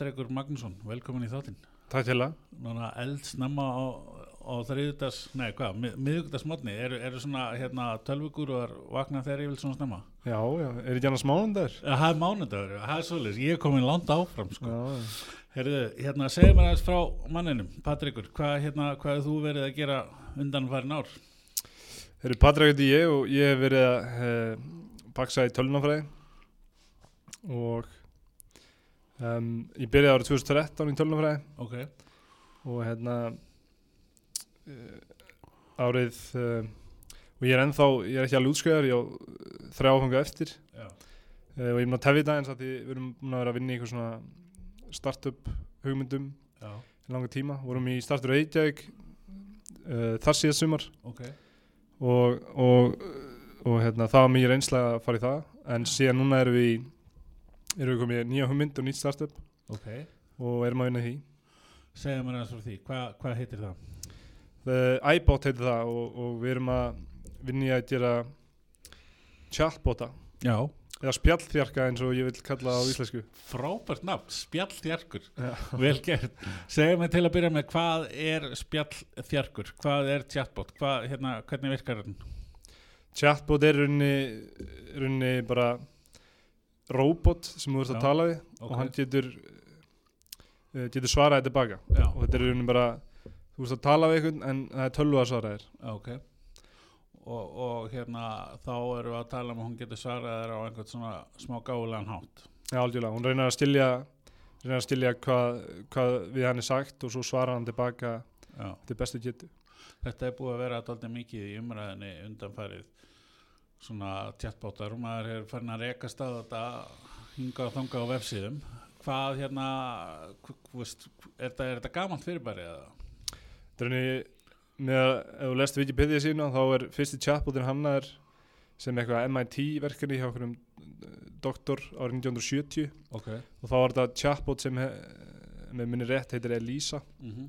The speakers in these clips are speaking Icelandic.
Patrekur Magnússon, velkomin í þáttinn Takk til það. Núna eldsnemma á, á þriðutas, nei hvað, mið, miðugutasmotni eru, eru svona hérna tölvugur og er vakna ég vil svona snemma Já, já, er ekki annars mánundar? Ja, Það er mánudagur, það er svolítið, ég er komin langt áfram sko. Já, Herðu, hérna segðu mér aðeins frá manninum, Patrekur, hvað, hérna, hvað hefur þú verið að gera undan farin ár? Þeir eru Patrik heiti ég og ég hef verið að eh, baksa í tölunafræði og um, ég byrjaði árið 2013 í tölunafræði Ok, og hérna uh, árið uh, og ég er ennþá, ég er ekki alveg útskjöðar, ég á uh, þrjá áfanga eftir. Uh, og ég er múin að tefja það eins að því við erum múin að vera að vinna í eitthvað svona startup hugmyndum já, í langa tíma, vorum í startur Reykjavík þar síðast sumar. Ok, og, og, og hérna, það var mjög reynsla að fara í það. En síðan núna erum við í- erum við komið nýja hugmynd og nýtt startup. Ok, og erum að vinna því. Segðu mér aðeins frá því, Hva, hvað heitir það? The iBot heitir það og, og við erum að vinna í að gera chatbota. Já, eða spjallþjarka eins og ég vil kalla það á íslensku. Frábært nafn, spjallþjarkur. Vel gert, segðu mig til að byrja með hvað er spjallþjarkur? Hvað er chatbot, hvað, hérna, hvernig virkar hann Chatbot er runni, runni bara robot sem þú ert að tala við Ok. og hann getur uh, getur svaraði tilbaka já, og þetta er runni bara þú ert að tala við einhvern en það er tölvu að svara þér. Ok. Og, og hérna þá erum við að tala um að hún getur svarað þér á einhvern svona smá gáðulegan hátt. Já, algjörlega, hún reynir að stilja reynir að stilja hvað, hvað við hann er sagt og svo svarar hann tilbaka já. til bestu getu. Þetta er búið að vera alltaf mikið í umræðinni undanfærið svona chatbotar og maður er farin að rekast á þetta hinga og þanga á vefsíðum. Hvað hérna veist, er, þetta, er þetta gamalt fyrirbæri eða? Henni með að ef þú lest Wikipedia sína þá er fyrsti chatbotin hannaður sem eitthvað MIT verkefni hjá okkur um doktor árið 1970 ok. Og þá var þetta chatbot sem he, með minni rétt heitir Elisa. Mm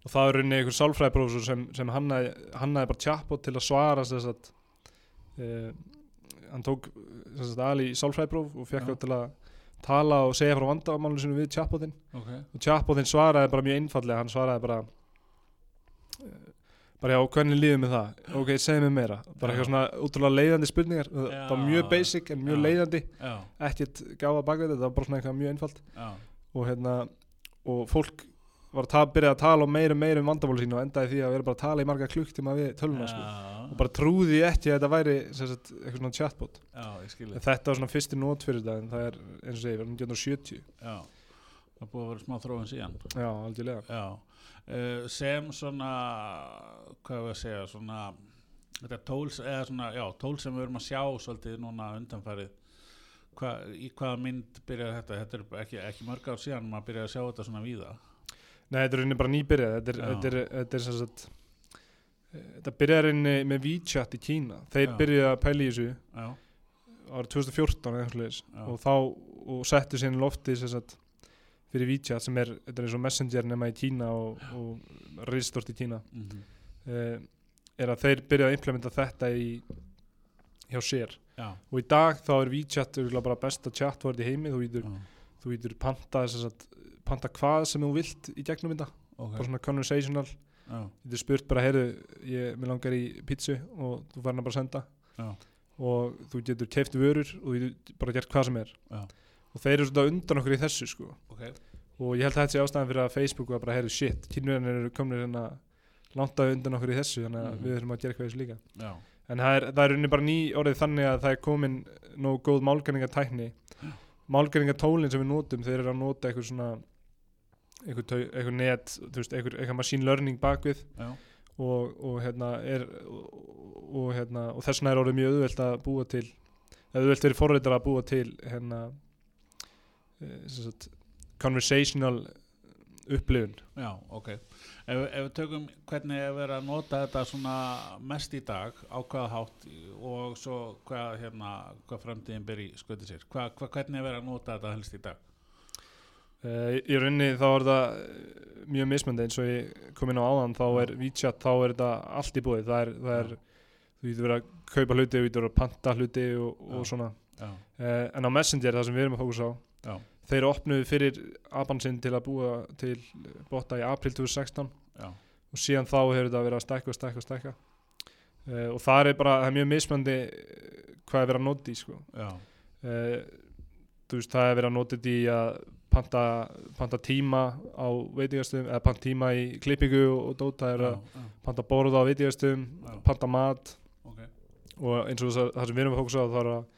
og það er einhver sálfræðiprófessor sem, sem hannaði, hannaði bara chatbot til að svara þess að uh, hann tók þess að ali í sálfræðipróf og fekk það til að tala og segja frá vandamálinu sinu við chatbotin ok, og chatbotin svaraði bara mjög einfallega hann svaraði bara uh, bara já, hvernig líður með það? Ok, segðu mér meira, bara eitthvað svona útrúlega leiðandi spurningar, það Já. var mjög basic en mjög Já. leiðandi, ekkert gáða bakveit þetta var bara svona eitthvað mjög einfalt. Já. Og hérna og fólk var að byrja að tala um meira og meira um vandamáli sín og endaði því að vera bara að tala í marga klukktíma við töluna sko. og bara trúði ekki að þetta væri sagt, eitthvað svona chatbot. Já, þetta var svona fyrsti nót fyrir þetta en það er eins og segi, var 1970 já, það búið að vera smá þróun síðan. Já, algjörlega. Já, uh, sem svona, hvað við að segja, svona, þetta tól, eða svona, já, tól sem við erum að sjá svolítið núna undanfarið, Hva, í hvaða mynd byrjaði þetta, þetta er ekki, ekki mörg ár síðan maður byrjaði að sjá þetta svona víða. Nei, þetta er rauninni bara nýbyrjað. Þetta er, er, þetta er sem sagt þetta byrjaði rauninni með WeChat í Kína. Þeir Já. byrjuði að pæla í þessu árið 2014 eða eitthvað svoleiðis. Já. og þá og settu síðan lofti sem sagt fyrir WeChat sem er, þetta er eins og Messenger nema í Kína og, og risstort í Kína. Mm uh, er að þeir byrjaði að implementa þetta í hjá sér. Já, og í dag þá er WeChat bara besta chatword í heimi. Þú ítur, þú ítur panta, sem sagt, panta hvað sem þú vilt í gegnum þetta. Ok, bara svona conversational. Já, Þú getur spurt bara, heyrðu, ég mér langar í pítsu og þú hana bara að senda. Já, og þú getur keift vörur og þú getur bara gert hvað sem er. Já. og þeir eru svona undan okkur í þessu sko. Ok, og ég held að þetta sé ástæðan fyrir að Facebook var bara, heyrðu, shit, kynverðinir eru komnir hérna langt að undan okkur í þessu þannig að Mhm. við þurfum að gera eitthvað þessu líka. Já, en það er, það er unni bara ný orðið þannig að það er komin nógu góð málgreiningatækni. Málgreiningatólin sem við notum þeir eru að nota eitthvað svona eitthvað, net, eitthvað, machine learning bakvið og, og hérna er og, hérna og þess vegna er orðið mjög auðvelt að búa til auðvelt verið forreitar að búa til hérna eh, sagt, conversational upplifun já, ok. Ef, ef við tökum hvernig er verið að nota þetta svona mest í dag, á hvaða hátt og svo hvað, hérna, hvað framtíðin í sköti sér, hvað, hvað, hvernig er verið að nota þetta helst í dag? Uh, í rauninni þá er það eh, mjög mismöndi eins og ég kom inn á áðan þá er WeChat, þá er þetta allt í búið. Það er, það er þú getur verið að kaupa hluti, þú getur verið að panta hluti og, og svona. Uh, en á Messenger það sem við erum að fókusa á já, þeir opnuðu fyrir apan sinn til að búa til botta í april 2016 já, og síðan þá hefur þetta verið að stækka og stækka og stækka. Uh, og það er bara, það er mjög mismöndi hvað er verið að nota í sko. uh, þú veist, það er verið að nota í að panta, panta tíma á veitingastöðum eða panta tíma í klippingu og, dóta er já, að já, panta borða á veitingastöðum já, panta mat. Ok, og eins og það, það sem við erum að fókusa á það er að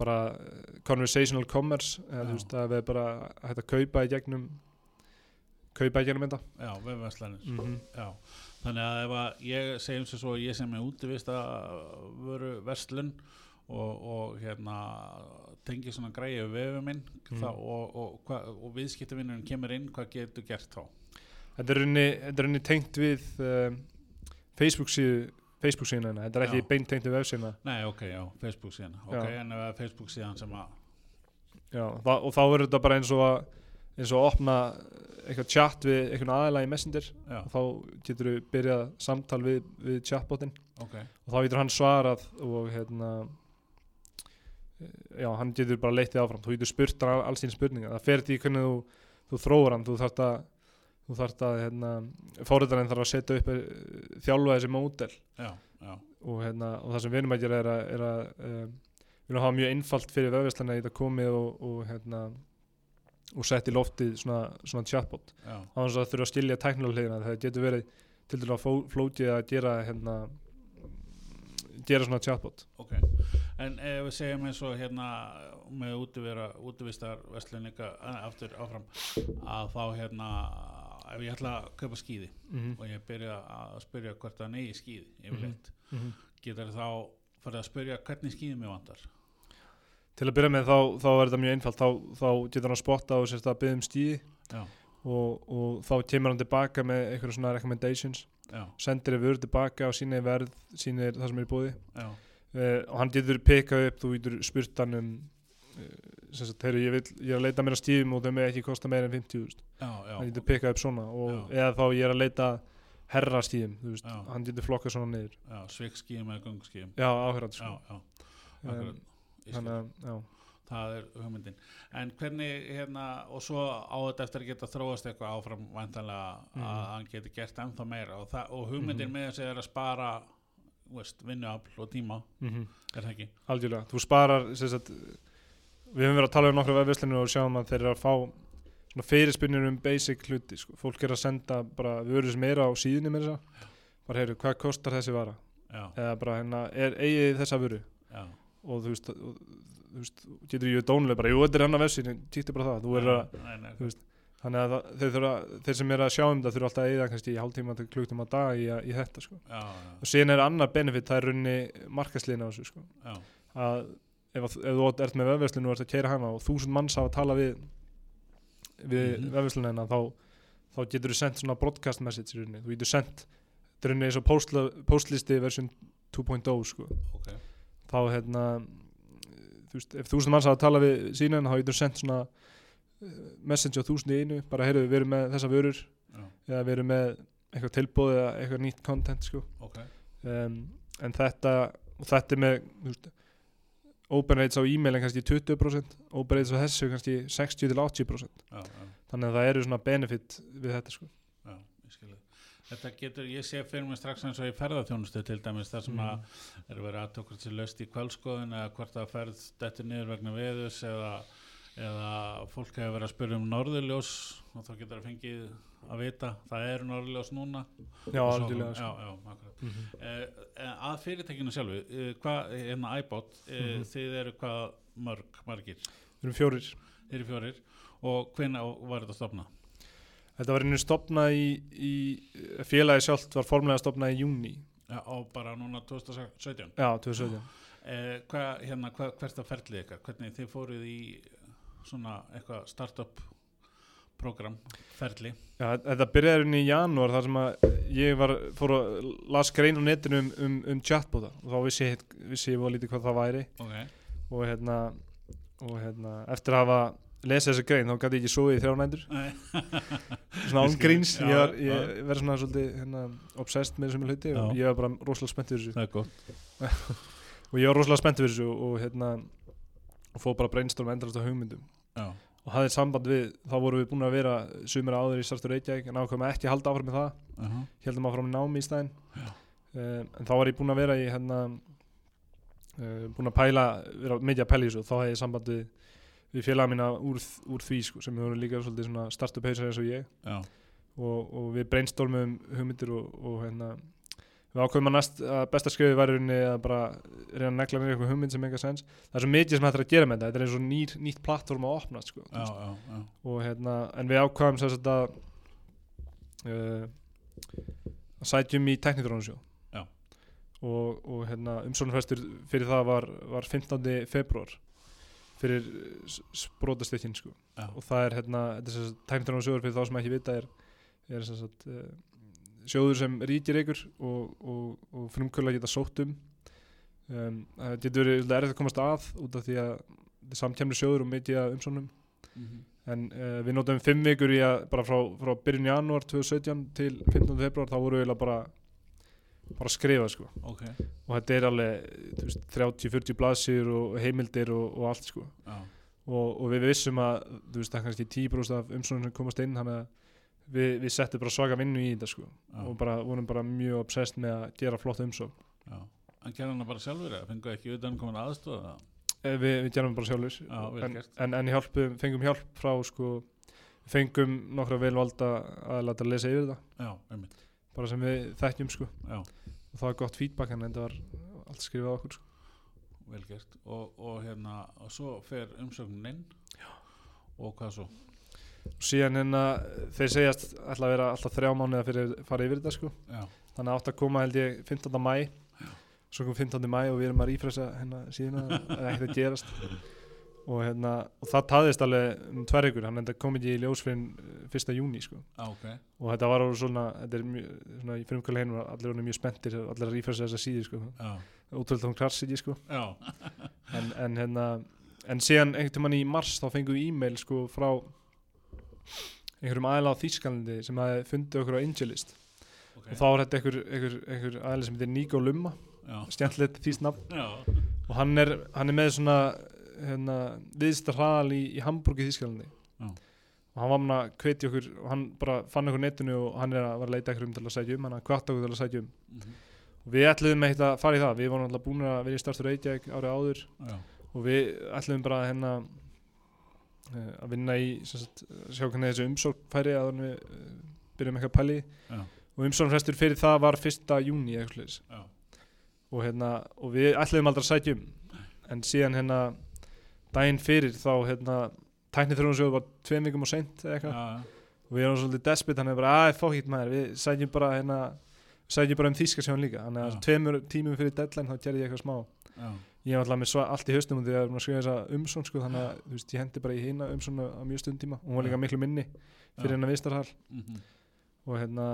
bara eh, conversational commerce eða Já. veist, að við bara hægt að kaupa í gegnum kaupa í gegnum þetta. Já, vefverslanir. Mm -hmm. Já, þannig að ef að ég segjum sér svo ég sem er útivist að vöru verslun og, og hérna tengi svona græði við vefum minn þá, og, og, og viðskiptavinnurinn kemur inn, hvað getur gert þá? þetta er rauninni, tengt við um, Facebook síðu Facebook síðan þetta er ekki Já. beint tengt við vefsíðuna Nei, ok, já, Facebook síðan ok, Já. en það er Facebook síðan sem að Já, það, og þá verður þetta bara eins og að eins og að opna eitthvað chat við einhvern aðeila í Messenger. Já, og þá getur þú byrjað samtal við, við chatbotin ok, og þá getur hann svarað og hérna já, hann getur bara leittið áfram. Þú getur spurt hann alls þín spurninga það fer því hvernig þú, þú þróur hann. Þú þarft að að hérna, fóriðarinn þarf að setja upp eh, þjálfa þessi já og, hérna, og það sem við erum að gera er að, er að um, við erum að hafa mjög einfalt fyrir vefveslana í þetta komið og, og hérna og sett í loftið svona, svona chatbot. Þess að þurfa að skilja tæknilega hliðina það getur verið til dæla flótið að gera hérna gera svona chatbot. Ok En ef við segjum eins og hérna með útivera, útivistar verslunika aftur áfram að þá hérna ef ég ætla að kaupa skíði mm og ég byrja að spyrja hvort það negi skíði yfirleitt, -hmm. getur þá farið að spyrja hvernig skíði mig vantar? Til að byrja með þá, þá er þetta mjög einfalt. Þá, þá getur hann spotta og sérst að byggja um Já, og, og þá kemur hann tilbaka með einhverjum svona recommendations já, sendir vörð tilbaka og sýnir verð sýnir það sem er í búði já, uh, og hann getur pikkað upp þú getur spurt hann um uh, sagt, heyru, ég, vil, ég er að leita mér að stíðum og þau með ekki kosta meira en 50 úst. já, já, hann getur pikkað upp svona og, eða þá ég er að leita herra stíðum hann getur flokkað svona niður. Skíðum eða gungskíðum já, Já, sko. þannig að, já. Það er hugmyndin. En hvernig hérna og svo á þetta eftir að geta þróast eitthvað áfram vantanlega Mhm. að hann geti gert ennþá meira. Og, og hugmyndin Mhm. með þessi er að spara vinnuafl og tíma mm er það ekki? algjörlega, þú sparar sagt, við höfum verið að tala um nokkra vefverslinu og sjáum að þeir eru að fá svona fyrirspinnir um basic hluti sko. fólk er að senda bara vörur sem eru á síðunni með þess bara heyru, hvað kostar þessi vara? Já, eða bara hérna, er eigið þessa vöru? Já, og þú veist, og, þú veist getur ég dónuleg bara, jú, þetta er hann að vefsinu tíktu bara það, þú er að nei, nei, þú veist, þannig að þeir, þurfa, þeir sem er að sjá um það þurfa alltaf að eigða kannski í hálftíma til klukktíma á dag í, að- í þetta sko. já, og síðan er annar benefit, það er runni markasliðin á þessu sko. já, að ef, að- ef þú ert með vefverslinu og ert að keira hana og þúsund manns hafa að tala við við mm Mhm. vefverslunina þá, þá getur þú sendt svona broadcast message í rauninni, þú getur sendt þetta er rauninni eins og postlisti version 2.0 sko. ok þá hérna þú veist, ef þúsund manns hafa að tala við sína þá getur þú sendt svona message á þúsund í einu, bara heyrðu við erum með þessa vörur já, eða við erum með eitthvað tilbúð eða eitthvað nýtt content sko. ok, um, en þetta og þetta er með veist, open rates á e-mailin kannski 20% open rates á þessu kannski 60-80% já, já, þannig að það eru svona benefit við þetta sko. já, ég Þetta getur, ég sé fyrir mig strax eins og í ferðarþjónustu til dæmis þar sem Mhm. að er verið aðtökur til löst í kvöldskoðun eða hvort það ferð þetta niður vegna veðus eða, eða fólk hefur verið að spyrja um norðurljós og þá getur það fengið að vita það eru norðurljós núna. Já, algjörlega já, já, mm Eh, eh, að fyrirtækinu sjálfu eh, hvað, hérna iBot eh, Mhm. þið eru hvað mörg, margir? Við erum fjórir. Eru fjórir. Og hvenær var þetta stopnað þetta var einu stopnað í, í félagi sjálft var formlega stopnað í júni ja, og bara núna 2017 já, 2017 eh, hvað, hérna, hvað, hvert að ferlið ykkar? Hvernig þið fóruð í svona eitthvað startup program, ferli. Já, þetta byrjaði hérna í janúar þar sem að ég var, fór að las grein á netinu um, um, um chatbota. Og þá vissi ég, vissi ég var lítið hvað það væri. Okay. og hérna, og hérna eftir að hafa lesið þessa grein þá gæti ég ekki sofið í þrjá nændur Nei. svona án gríns, Já, ég, var, ég verði svona svolítið hérna, obsessed með þessum hluti og ég var bara rosalega spennt fyrir þessu og ég var rosalega spennt fyrir þessu og hérna og fóð bara brainstorm endrast á hugmyndum. Já, og hafði samband við, þá vorum við búin að vera sumir áður í Startur Reykjavík en ákveðum að ekki halda áfram með það. Uh -huh. heldum áfram í námi í stæðin um, en þá var ég búinn að vera í hérna uh, búinn að pæla vera mikið að pæla í þessu. Og þá hefði ég samband við, við félaga mína úr, úr því sko, sem hefur líka svolítið svona startup hausar eins og ég. Og, og við brainstormum hugmyndir og, og hérna við ákveðum að, næst, að besta væri rauninni að bara reyna að negla mér eitthvað hugmynd sem enga sens það er svo mikið sem hægt er að gera með þetta. Þetta er eins og nýr, nýtt plattform að opna sko, já, já, já. og hérna, en við ákvaðum sem sagt að uh, að sætjum í teknitrónusjó og, og hérna umsóknarfrestur fyrir það var, var 15. februar fyrir sprótastekkin sko. Og það er hérna, teknitrónusjóður fyrir þá sem ekki vita er, er sem sagt uh, sjóður sem ríkir ykkur og, og, og frumkvöla geta sótt um. Um, það getur verið erfitt að komast að út af því að þetta er samkjæmni sjóður og mikið af umsóknum. Mhm. en uh, við notum fimm vikur í að bara frá, frá byrjun janúar 2017 til 15. februar þá voru við bara bara að skrifa sko. Ok, og þetta er alveg þú veist, 30-40 blaðsir og heimildir og, og allt sko. Já, og, og við vissum að þú veist það er kannski 10% af umsóknum sem komast inn þannig að við, við settum bara svaka vinnu í þetta sko. Já, og bara vorum bara mjög obsessed með að gera flott umsókn. Já. en gerði hann það bara sjálfur eða fengu ekki utan komin aðstofa Eh, við, við gerum bara sjálfur Já, en, en, en hjálpum, fengum hjálp frá sko fengum nokkra velvalda aðlæta að lesa yfir það. Já, bara sem við þekkjum sko. Og það var gott feedback en þetta var allt skrifað okkur sko. vel gert. Og, og hérna, og svo fer umsögnin inn? Já. og hvað svo síðan hérna þeir segjast ætla að vera alltaf þrjá mánuða fyrir að fara yfir þetta sko. Já, þannig að átt að koma held ég 15. mæ svo kom 15. mæ og við erum að rífresa hérna síðan að er ekkert að gerast. Og hérna og það taðist alveg um tvær ykkur hann enda kom ekki í ljós fyrir 1. júni sko. Á, ok. Og þetta var alveg svona, þetta er mjög, svona í frumkvæli var allir voru mjög spenntir allir að rífresa þessa síði sko. Já, ótrúlega þá klassið sko. Já, en, en hérna en síðan einhvern tímann í mars þá fengum við e-mail sko frá einhverjum aðila á Þýskalandi sem hafi fundið okkur á Angelist ok. Og þá var þetta einhver, einhver, einhver aðila sem heitir Nico Lumma já, stjæntlega þýst nafn. Já, og hann er, hann er með svona hérna, viðstar hraðal í, í Hamburg í Þýskalandi. Já. og hann var með að hvetja okkur og hann bara fann okkur netinu og hann er að var að leita okkur um til að sætja um hann að hvata okkur til að sætja um. Mhm, og við ætluðum eitt að fara í það. Við vorum alltaf búin að vera í startur Reykjavík árið áður. Já, og við ætluðum bara að hérna að vinna í sagt, sjá hvernig þessi umsókn færi að við eh, byrjum eitthvað að pæli. Já, og umsóknfrestur fyrir það var 1. júni og hérna og við ætluðum aldrei að sætja um. En síðan hérna daginn fyrir þá hérna tæknið þrjóðansjóðu var tveim vikum og seint eitthvað. Og við erum svolítið despit hann er bara að fokk hitt maður við sætjum bara hérna sætjum bara um þýska sjóðan líka. Þannig að tveimur tímum fyrir deadline þá gerði ég eitthvað smá. Já, ég var alltaf með sva, allt í haustum og því að ég var að skrifa þessa umsón sko, þannig að veist, ég hendi bara í hina umsónu á mjög stundtíma og hún var líka miklu minni fyrir hennar vistarhal mhm, og hérna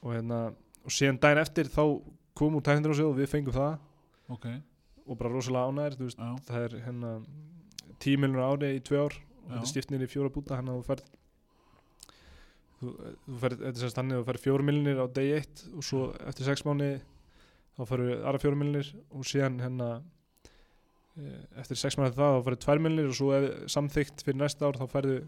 og hérna og síðan daginn eftir þá kom úr tæknir á sig og við fengum það. Ok, og bara rosalega já, það er hérna tíu miljonar ári í tvö ár. Og þetta Já. er stift niður í fjóra búta að þú færð þú, færð, þetta er sérst þannig að þú færð fjóra miljonir á degi eitt og svo eftir sex mánu þá færðu aðra fjóra miljonir og síðan hérna eh, eftir sex mánu það þá færðu tvær miljonir og svo ef samþykkt fyrir næsta ár þá færðu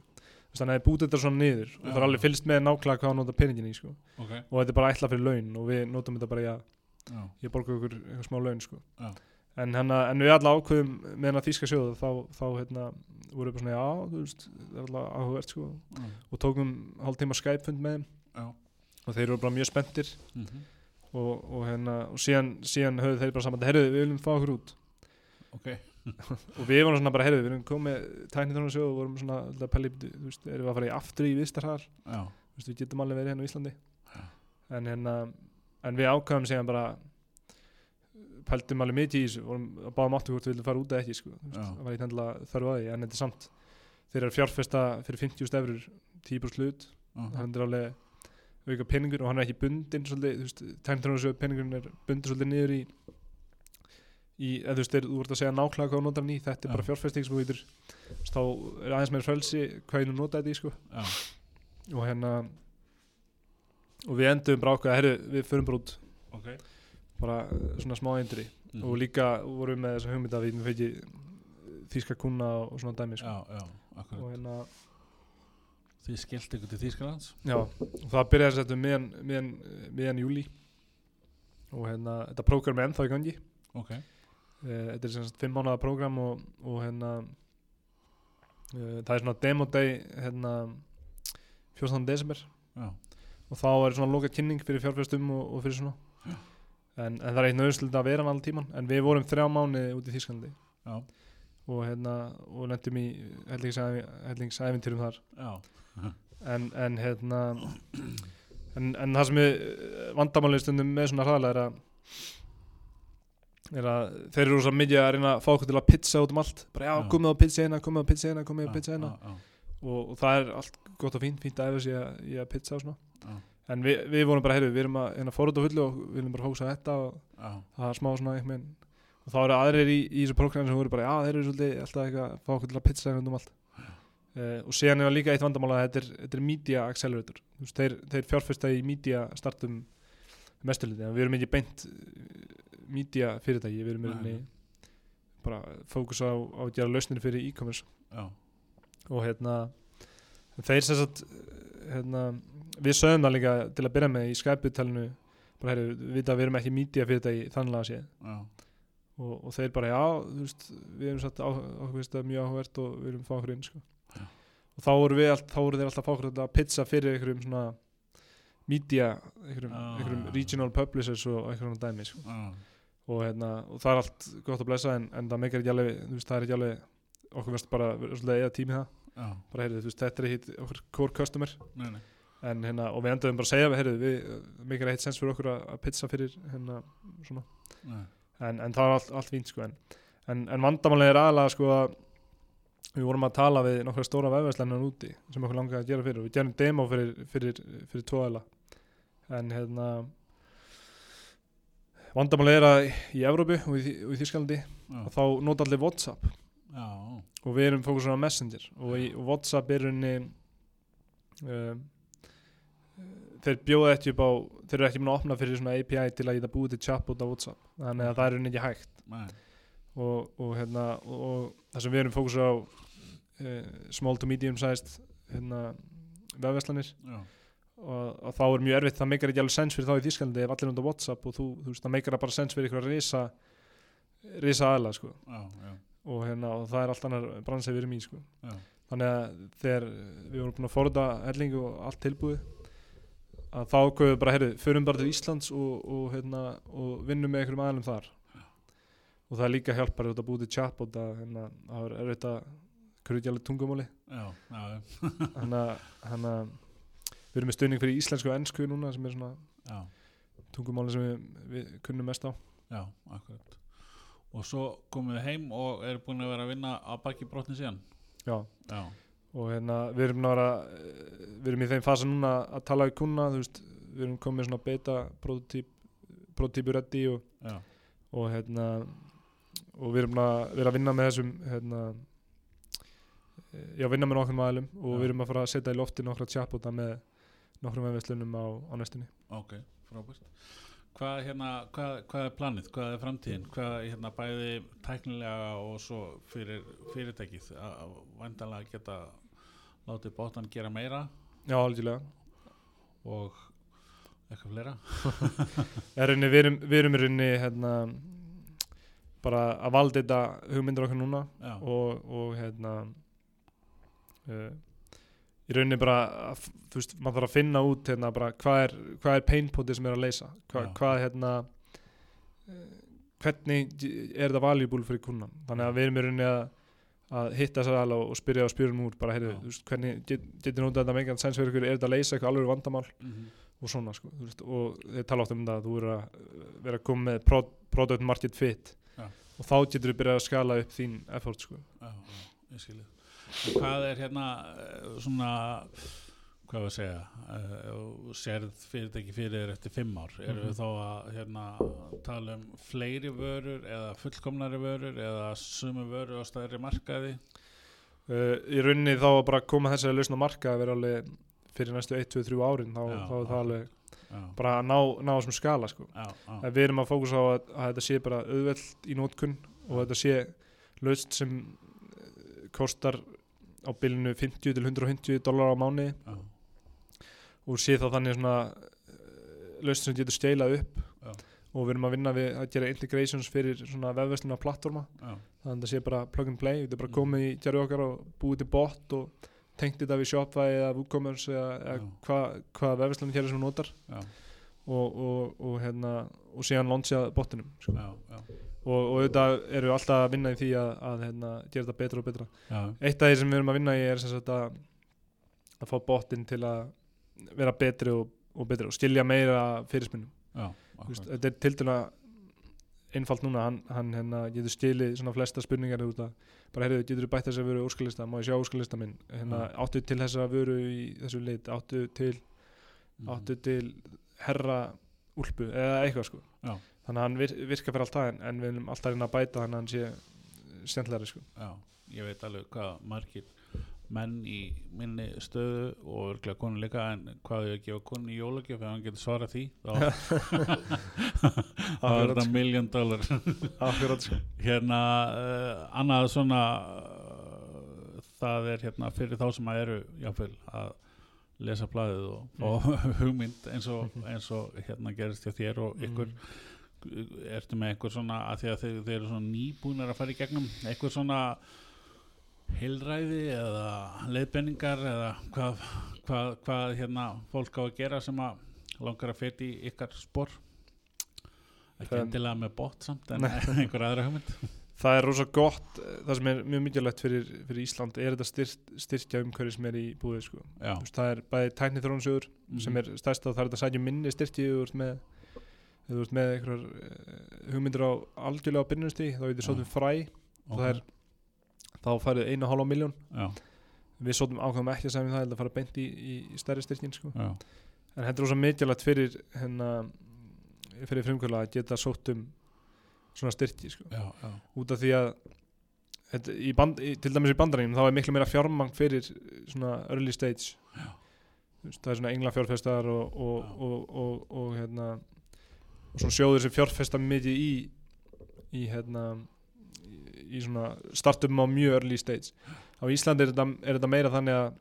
þannig að það er bútið þetta svona niður. Og það er alveg fylgst með nákvæmlega hvað hann nota peningin í sko. ok, og þetta er bara ætla fyrir laun og við notum þetta bara í að ég borga okkur eitthvað smá laun sko. En, hana, en við alla ákveðum með hennar þýska sjóðu þá, þá hérna, voru við bara svona já, þú veist, það er alltaf áhugavert sko. og tókum hálf tíma Skype-fund með þeim. Já, og þeir eru bara mjög spenntir. Mhm, og, og, hérna, og síðan, síðan höfðu þeir bara saman heyrðu, við viljum fá okkur út ok, og við vorum svona bara, heyrðu, við viljum komið tæknið þannig sjóðu og vorum svona alltaf að pelli, þú veist, erum við að fara í aftur í vistarhar Þú veist, við getum alveg verið hérna á Íslandi. Já. en, hérna, en við ákvæðum síðan bara pældum alveg mikið í þessu vorum að báðum áttu hvort við vildum fara út eða ekki sko. Það var á því en þetta er samt þeir eru að fjárfesta fyrir 50 stefrur 10% hlut. Já, hann er alveg auka peningur og hann er ekki bundin svolítið, þú veist, tæntrjónu peningurinn er bundin svolítið niður í eða þú veist, þú vart að segja nákvæmlega hvað þú notar hann í, þetta er bara fjárfesting sem þú getur, þú veist, þá er aðeins meira frelsi hvað þú nota þetta í, sko. Já, og hérna og við endum bara ákveða, herru, við förum bara út. Ok. Bara eh, svona smá eindri mhm, og líka vorum við með þessa hugmynda að við fengi þýska kuna og svona dæmi sko. já, já, og hérna Þið skilt ykkur til Þýskalands? Já, og það byrjaði að miðjan, miðjan, miðjan júli og hérna, þetta prógram er ennþá í gangi. Ok, Eh, þetta er sem sagt fimm mánuða prógram og, og hérna uh, það er svona demo day hérna 14. desember. Já, og þá er svona loka kynning fyrir fjárfæstum og, og fyrir svona. En, en það er eitt nöðslega að vera hann allan tíman en við vorum þrjá mánuði út í Þýskalandi. Já, og hérna og lendum í hellingsævintýrum þar. En, en hérna en, en það sem er vandamálið stundum með svona hraðlega er að að þeir eru svo mikið að reyna að fá okkur til að pizza út um allt. Bara já, komið á pizza hérna, komið á pizza hérna, komið á pizza hérna. Já, já, og, og það er allt gott og fínt, fínt að efa sig að, í að pizza og svona. En við, við vorum bara, heyrðu, við erum að hérna, fórhund á fullu og við viljum bara hósa þetta og það er smá svona einhvern og þá eru aðrir í, í þessu prógram sem voru bara, já, þeir eru svolítið alltaf eitthvað að fá okkur til að pizza hérna um allt. Uh, og síðan er það líka eitt vandamál að þetta er, þetta er media accelerator. Veist, þeir, þeir fjárfesta í media startum mesturliti, en við erum ekki beint media fyrirtæki, við erum einni bara fókus á, á að gera lausnir fyrir e-commerce. Og hérna þeir sem sagt hérna, við sögum það líka til að byrja með í Skype-talinu bara herri, við vita að við erum ekki media fyrirtæki þannig að sé og, og þeir bara já, þú veist, við erum satt áhugast að mjög áhugast og við erum fá okkur inn sko. Og þá voru við allt, þá voru þeir alltaf að fá okkur að pizza fyrir einhverjum svona media, einhverjum, Ah. einhverjum regional publishers og einhverjum dæmi sko. já, og, hérna, og það er allt gott að blessa en, en það alveg, þú veist, það er ekki alveg okkur veist bara, eða tími það. Já, bara heyrðu, þú veist, þetta er ekki okkur core customer. Nei, nei, en hérna, og við endaðum bara að segja heyrðu, við meikar eitt sens fyrir okkur að, pizza fyrir hérna, svona. En, en það var allt, allt fínt sko en, en, en vandamálega er aðalega sko að við vorum að tala við nokkra stóra vefvæslennar úti sem okkur langaði að gera fyrir og við gerum demo fyrir, fyrir, fyrir tvo aðla en hérna vandamálega er að í Evrópu og í, og í og þá nota allir Whatsapp. Já, og við erum fókusur á Messenger. Og í og Whatsapp er unni um, þeir bjóða ekki upp á þeir eru ekki búin að opna fyrir svona API til að geta búið til chatbot á Whatsapp. Þannig að það er unni ekki hægt. Og, og, hérna, og, og það sem við erum fókusur á uh, small to medium sized hérna, vefverslanir. Já, og, og þá er mjög erfitt, það meikar ekki alveg sens fyrir þá í Þýskalandi ef allir undir Whatsapp og þú, þú veist, það meikar bara sens fyrir ykkur að risa risa aðla sko. Já, já, og, hérna, og það er allt annar bransið við erum í sko. já, þannig að þegar við vorum búin að forða helling og allt tilbúið að þá ákveðum við bara, heyrðu, förum bara til Íslands og, og, hérna, og vinnum með einhverjum aðlum þar. Og það er líka hjálpar að búið til chatbot að hérna, það er erfitt að krutja alveg tungumáli þannig að við erum með stöðning fyrir íslensku og ennsku núna sem er svona já, tungumáli sem við, við kunnum mest á. Já, akkurat. Og svo komum við heim og erum búin að vera að vinna á baki brotni síðan. Já. Já, og hérna við erum nára við erum í þeim fasa núna að tala við kuna þú veist, við erum komið svona beta prototyp, prototypu ready og, og hérna og við erum að vera að vinna með þessum hérna eh, já, vinna með nokkrum aðlum og Já. við erum að fara að setja í lofti nokkra chatbota með nokkrum vefverslunum á, á næstunni. Ok, frábært. Hvað, hérna, hvað, hvað er planið, hvað er framtíðin? Hvað er hérna bæði tæknilega og svo fyrir fyrirtækið? Að vandanlega geta látið bóttan gera meira? Já, algjörlega. Og eitthvað fleira? Er rauninni, við erum, við erum í rauninni hérna bara að valda þetta hugmyndir okkar núna já, og, og hérna uh, í rauninni bara þú veist, maður þarf að finna út hérna bara hvað er, hvað er painpotið sem er að leysa. Hva, hvað hérna uh, hvernig er þetta valuable fyrir kunnan þannig að við erum í rauninni að, að hitta þessar alveg og, spyrja og spyrja um úr bara heyrðu, þú veist, hvernig get, getur notað þetta fyrir ykkur, er þetta að leysa eitthvað alveg vandamál? Mm og svona sko, þú veist, og þeir tala oft um það að þú eru að vera að koma með pro, product market fit. Já. og þá getur þú byrjað að skala upp þín effort sko. Já, ég skilji en hvað er hérna eh, svona hvað var að segja og sérð fyrirtæki fyrir eftir fimm ár? Eru Mhm. við þá að hérna, tala um fleiri vörur eða fullkomnari vörur eða sumu vörur á stæðri markaði? Uh, í rauninni þá að bara koma þessari lausna marka að vera alveg fyrir næstu 1, 2, 3 árin þá, Já, þá er það alveg já, bara að ná, ná þessum skala sko. Já, við erum að fókusa á að, að þetta sé bara auðveld í nótkunn og þetta sé laust sem eh, kostar á bylunu 50 til 150 dólar á mánu já, og sé þá þannig svona lausn sem getur skeilað upp. Já. og við erum að vinna við að gera integrations fyrir svona vefversluna plattforma þannig að það sé bara plug and play, við erum bara Mm. komið í gerðu okkar og búið til bot og tengt þetta við Shopify eða WooCommerce eða, eða hvað hva vefverslunum hér sem við notar. Og, og, og, hérna, og síðan launcha bottinum sko. já, já, og, og auðvitað eru við alltaf að vinna í því að, að hérna, gera þetta betra og betra já, eitt af því sem við erum að vinna í er sagt að, að fá bottin til að vera betri og, og betri og skilja meira akkurat. þetta er til dæla einfalt núna, hann, hann hérna, getur skilið svona flesta spurningar út að bara heyrðu, getur þú bætt þess að vöru úrskalista má ég sjá úrskalista minn, hérna, Já. áttu til þess að vöru í þessu lit, áttu til Mhm. áttu til herra úlpu eða eitthvað sko Já. Þannig að hann vir, virkar fyrir alltaf en, en við viljum alltaf reyna að bæta þannig að hann sé stjæntlegri sko. Já, ég veit alveg hvað margir menn í minni stöðu og örglega konu líka en hvað ég að gefa konu í jólagjöf ef hann getur svarað því? Þá er þetta miljón dólar hérna uh, annað svona uh, það er hérna fyrir þá sem að eru jáfnvel að lesa blaðið og, og hugmynd eins og, eins og hérna gerist hjá þér og ykkur ertu með einhver svona að því að þeir, þeir eru svona nýbúnir að fara í gegnum einhver svona heilræði eða leiðbenningar eða hvað, hvað, hvað hérna fólk á að gera sem að langar að feti í ykkar spor? Ekki endilega með bot samt en einhver aðra hugmynd? Það er rosa gott, það sem er mjög mikilvægt fyrir, fyrir Ísland er þetta styrt, styrkja umhverfi sem er í búið sko. það er bæði tækni þróunsjóður sem er stærst og það er þetta sækja minni ert með ef þú ert með einhverjar uh, hugmyndir á algjörlega á byrjunumstí þá er þetta svolítið fræ það er þá færið einu og hálfa miljón við svolítið ákvæmum ekki að segja um það að fara beint í, í, í stærri styrkin sko. en er rosa mikilvægt fyrir hérna, fyrir frumkvöla að geta sótt um svona styrki sko. já, já, út af því að þetta, í band, til dæmis í bandarægjum þá er miklu meira fjármang fyrir svona early stage. Veist, það er svona engla fjárfestar og, og, og, og, hérna og svona sjóður sem fjárfesta mikið í í hérna í, í svona startupum á mjög early stage. Á Íslandi er þetta, er þetta meira þannig að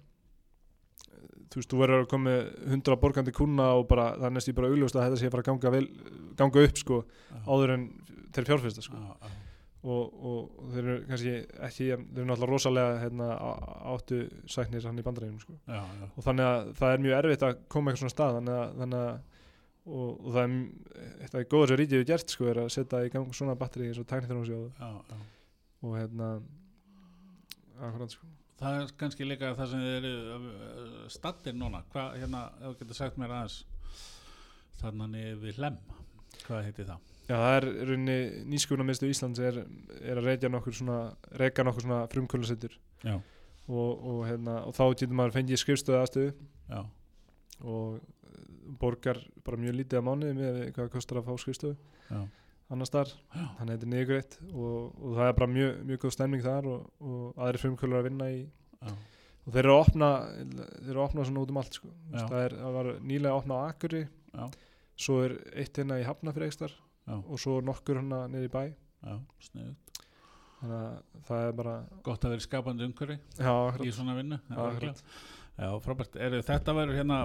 þú veist, þú verður að koma 100 borgandi kuna og bara það er næst í bara augljóst að þetta sé að ganga, vel, ganga upp sko já, áður en þeir fjárfesta sko. Já, já, og, og þeir eru kannski ekki, þeir eru náttúrulega rosalega hérna, áttu sæknir hann í bandarægjum sko. og þannig að það er mjög erfitt að koma eitthvað svona stað þannig að, þannig að og, og það er af því góða sem ríkið hefur gert sko, er að setja í gang svona batteri eins og já. og hérna akkurat sko. Það er kannski líka það sem þið eru stattir núna. Hvað, hérna, ef þú getur sagt mér aðeins þannig við hlem hvað heiti það? Já, það er rauninni nýskunarmiðstu Íslands er, er að reykja nokkur svona reyka nokkur svona frumkvölusettur og, og, hérna, og þá getur maður fengið skrifstöðu aðstöðu og eh, borgar bara mjög lítið á mánuði með hvað það kostar að fá skrifstöðu annars þar, þannig að þetta er niðurgreitt og, og það er bara mjög, mjög góð stemning þar og, og aðri frumkvölur að vinna í. Já, og þeir eru að opna þeir eru að opna svona út um allt sko. Það, er, það var nýlega að opna á Akuri já, svo er eitt hérna í Hafnafyrikstar Já. og svo nokkur hérna niður í bæ. Þannig að það er bara gott að vera skapandi umhverfi í svona vinnu Já, frábært. Er, þetta verður hérna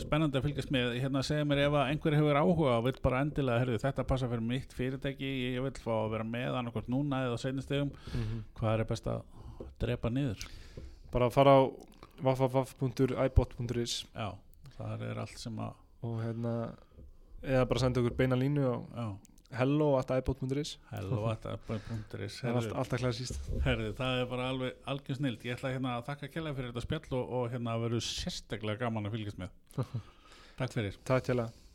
spennandi að fylgjast með. Hérna segja mér ef einhver hefur áhuga og vill bara endilega, herðu, þetta passa fyrir mitt fyrirtæki, ég vil fá að vera með annarkvæmt núna eða á seinni stegum. Mhm. Hvað er best að drepa niður? bara að fara á www.ibot.is Já, það er allt sem að, og hérna eða bara senda okkur beina línu á já, hello.ibot.is hello, þetta bara punkturis. það er allt, alltaf klassíst Herðu, það er bara alveg algjör snild. Ég ætla hérna að þakka kjærlega fyrir þetta spjall og, og hérna að verður sérstaklega gaman að fylgjast með. Takk fyrir. takk að